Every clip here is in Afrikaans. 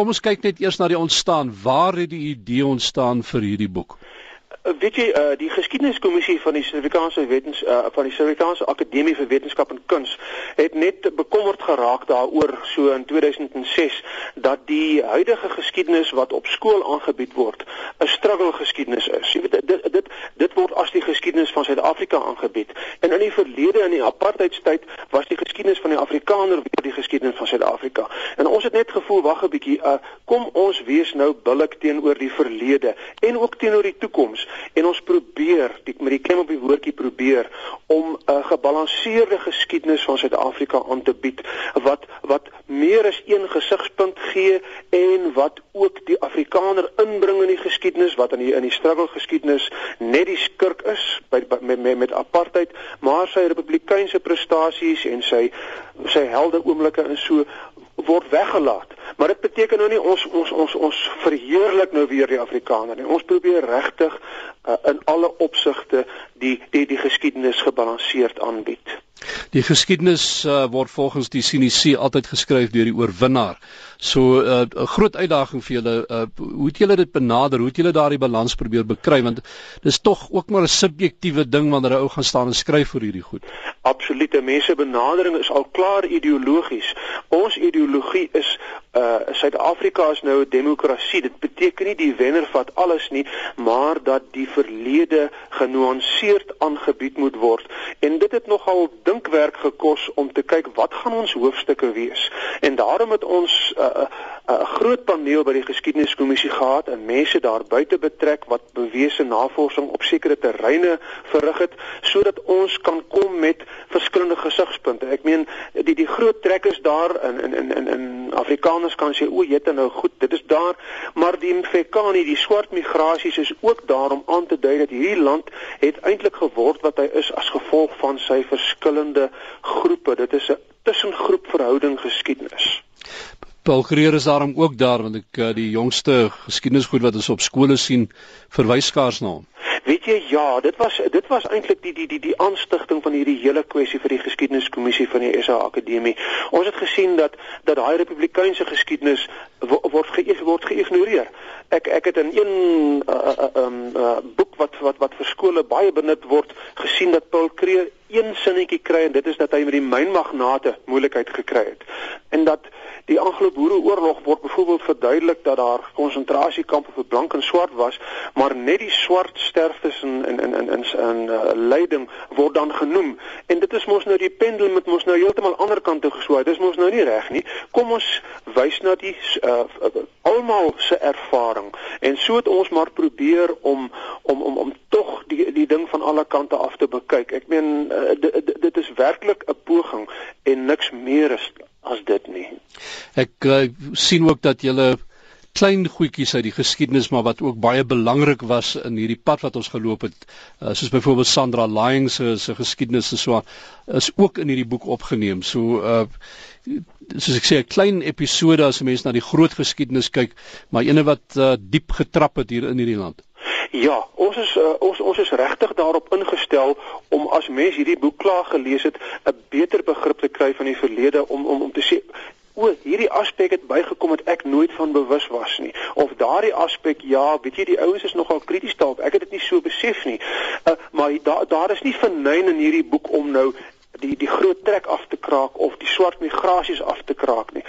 kom ons kyk net eers na die ontstaan. Waar het die idee ontstaan vir hierdie boek? Uh, weet jy uh, die geskiedeniskommissie van die Suid-Afrikaanse wetens uh, van die Suid-Afrikaanse Akademie vir Wetenskap en Kuns het net bekommerd geraak daaroor so in 2006 dat die huidige geskiedenis wat op skool aangebied word 'n struggle geskiedenis is. Jy weet dit dit dit word as die geskiedenis van Suid-Afrika aangebied. En in die verlede in die apartheidstyd was die geskiedenis van die Afrikaner weer die geskiedenis van Suid-Afrika. En ons het net gevoel wag 'n bietjie, uh, kom ons wees nou billik teenoor die verlede en ook teenoor die toekoms en ons probeer die, met die klem op die woordjie probeer om 'n gebalanseerde geskiedenis van Suid-Afrika aan te bied wat wat meer as een gesigspunt gee en wat ook die Afrikaner inbring in die geskiedenis wat in die in die struggle geskiedenis net die skurk is by, by met, met met apartheid maar sy republikeinse prestasies en sy sy helde oomblikke en so word weggelaat. Maar dit beteken nou nie ons ons ons ons verheerlik nou weer die Afrikaner nie. Ons probeer regtig uh, in alle opsigte die die die geskiedenis gebalanseerd aanbied. Die geskiedenis uh, word volgens die sinise altyd geskryf deur die oorwinnaar. So uh, 'n uh, groot uitdaging vir julle, uh, hoe het julle dit benader? Hoe het julle daardie balans probeer bekry want dis tog ook maar 'n subjektiewe ding wanneer 'n ou gaan staan en skryf vir hierdie goed. Absolute mense benadering is al klaar ideologies. Ons ideologie is uh Suid-Afrika is nou 'n demokrasie. Dit beteken nie die wenner vat alles nie, maar dat die verlede genuanceerd aangebied moet word. En dit het nogal dinkwerk gekos om te kyk wat gaan ons hoofstukke wees. En daarom het ons 'n uh, 'n uh, groot paneel by die geskiedeniskommissie gehad en mense daar buite betrek wat bewese navorsing op sekere terreine verrig het sodat ons kan kom met verskillende gesigspunte. Ek meen die die groot trekkers daar in in in in, in Afrikaners kan sê o, jette nou goed, dit is daar, maar die Mfekani, die swart migrasies is ook daar om aan te dui dat hierdie land het eintlik geword wat hy is as gevolg van sy verskillende groepe. Dit is 'n tussengroep verhouding geskiedenis. Paul Creer is daarom ook daar want ek eh, die jongste geskiedenisgoed wat ons op skole sien verwys skaars na hom. Weet jy ja, dit was dit was eintlik die die die die aanstigting van hierdie hele kwessie vir die geskiedeniskommissie van die SA Akademie. Ons het gesien dat dat daai republikeinse geskiedenis word ge, word geïgnoreer. Ek ek het in een uh, uh, um, uh, boek wat wat wat vir skole baie benut word gesien dat Paul Creer een sinnetjie kry en dit is dat hy met die mynmagnate moeilikheid gekry het. En dat die Anglo-Boereoorlog word byvoorbeeld verduidelik dat daar konsentrasiekampe vir blank en swart was, maar net die swart sterftes in in in in in, in uh, lyding word dan genoem. En dit is mos nou die pendel met mos nou heeltemal ander kant toe geswaai. Dis mos nou nie reg nie. Kom ons wys na die uh, almal se ervaring. En so het ons maar probeer om om om om tog die die ding van alle kante af te bekyk. Ek meen uh, dit, dit is werklik 'n poging en niks meer is as dit nie. Ek uh, sien ook dat julle klein goedjies uit die geskiedenis maar wat ook baie belangrik was in hierdie pad wat ons geloop het uh, soos byvoorbeeld Sandra Lying se se geskiedenis en so is ook in hierdie boek opgeneem. So uh soos ek sê 'n klein episode as 'n mens na die groot geskiedenis kyk, maar ene wat uh, diep getrap het hier in hierdie land. Ja, ons is uh, ons ons is regtig daarop ingestel om as mens hierdie boek klaar gelees het, 'n beter begrip te kry van die verlede om om om te sê o, hierdie aspek het bygekom wat ek nooit van bewus was nie. Of daardie aspek, ja, weet jy, die ouens is nogal krities daarop. Ek het dit nie so besef nie. Uh, maar daar daar is nie vernyn in hierdie boek om nou die die groot trek af te kraak of die swart migrasies af te kraak nie.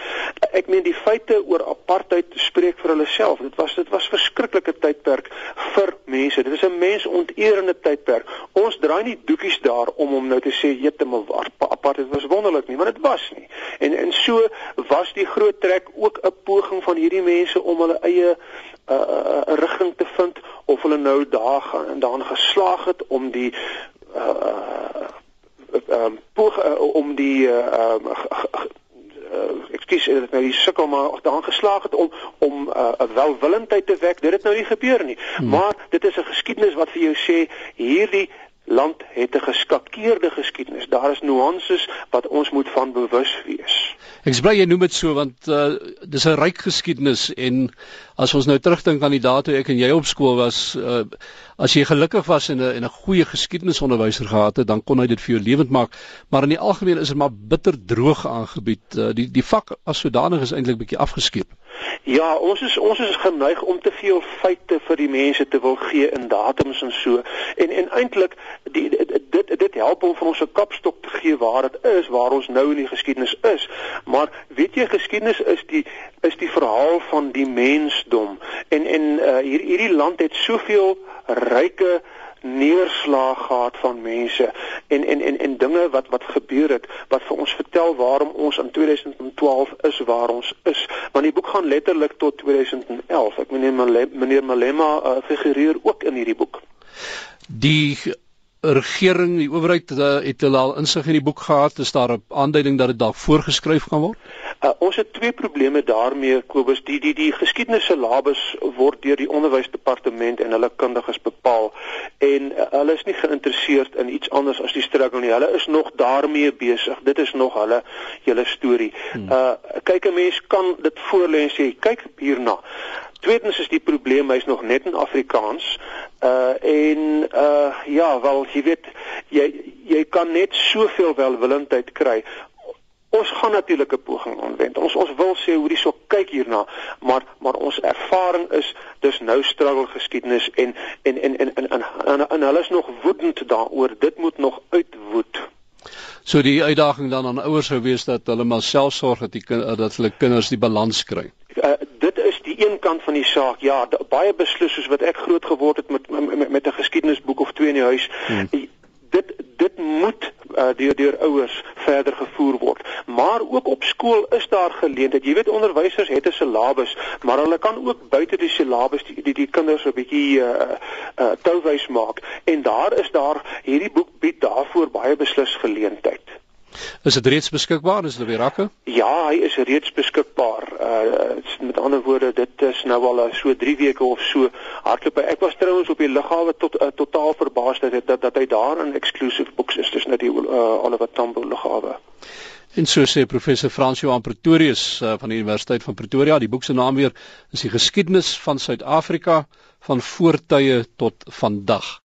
Ek meen die feite oor apartheid spreek vir hulle self. Dit was dit was verskriklike tydperk vir mense. Dit is 'n mensonterende tydperk. Ons draai nie doekies daar om om nou te sê jette maar apartheid was wonderlik nie, want dit was nie. En en so was die groot trek ook 'n poging van hierdie mense om hulle eie 'n uh, uh, uh, rigting te vind of hulle nou daar gaan en daarin geslaag het om die uh, ehm um, poog uh, om die uh, uh, ekskuus het dit nou die sukkel maar daan geslaag het om om 'n uh, welwillendheid te wek dit het nou nie gebeur nie hmm. maar dit is 'n geskiedenis wat vir jou sê hierdie land het 'n geskakeerde geskiedenis. Daar is nuances wat ons moet van bewus wees. Ek is bly jy noem dit so want uh dis 'n ryk geskiedenis en as ons nou terugdink aan die dae toe ek en jy op skool was, uh as jy gelukkig was en 'n en 'n goeie geskiedenisonderwyser gehad het, dan kon hy dit vir jou lewend maak, maar in die algemeen is dit maar bitter droog aangebied. Uh, die die vak as sodanig is eintlik bietjie afgeskeep. Ja, ons is ons is geneig om te veel feite vir die mense te wil gee in datums en so. En en eintlik dit dit dit help om vir ons 'n kapstok te gee waar dit is, waar ons nou in die geskiedenis is. Maar weet jy geskiedenis is die is die verhaal van die mensdom. En en uh, hier hierdie land het soveel ryke neerslag gehad van mense en en en en dinge wat wat gebeur het wat vir ons vertel waarom ons in 2012 is waar ons is want die boek gaan letterlik tot 2011 ek meneer meneer Malema uh, figureer ook in hierdie boek die regering die owerheid uh, het hulle al insig in die boek gehad. Is daar 'n aanduiding dat dit dalk voorgeskryf gaan word? Uh, ons het twee probleme daarmee Kobus. Die die die geskiedenis syllabus word deur die onderwysdepartement en hulle kundiges bepaal. En uh, hulle is nie geïnteresseerd in iets anders as die struggle nie. Hulle is nog daarmee besig. Dit is nog hulle hele storie. Hmm. uh kyk 'n mens kan dit voorlê en sê kyk hierna. Tweedens is die probleem hy's nog net in Afrikaans. Uh en uh ja, wel jy weet jy jy kan net soveel welwillendheid kry Ons gaan natuurlik 'n poging aanwend. Ons ons wil sê hoe dis so kyk hierna, maar maar ons ervaring is dis nou struggle geskiedenis en en en en en en, en, en hulle is nog woedend daaroor. Dit moet nog uitwoed. So die uitdaging dan aan ouers sou wees dat hulle maar self sorg dat die dat hulle kinders die balans kry. Uh, dit is die een kant van die saak. Ja, baie beslis soos wat ek groot geword het met met, met 'n geskiedenisboek of twee in die huis. Hmm. Dit dit moet uh, deur deur ouers verder gevoer word. Maar ook op skool is daar geleentheid. Jy weet onderwysers het 'n syllabus, maar hulle kan ook buite die syllabus die die, die kinders 'n bietjie uh uh touwys maak. En daar is daar hierdie boek bied daarvoor baie beslis geleentheid. Is dit reeds beskikbaar? Is dit weer rakke? Ja, hy is reeds beskikbaar. Uh met ander woorde, dit is nou al so 3 weke of so hardloop. Ek was trouens op die lughawe tot uh, totaal verbaas dat dat, dat hy daar in exclusive books is. Dis net die uh, Oliver Tambo lughawe. En so sê professor Frans Johan Pretorius uh, van die Universiteit van Pretoria, die boek se naam weer is die geskiedenis van Suid-Afrika van voortye tot vandag.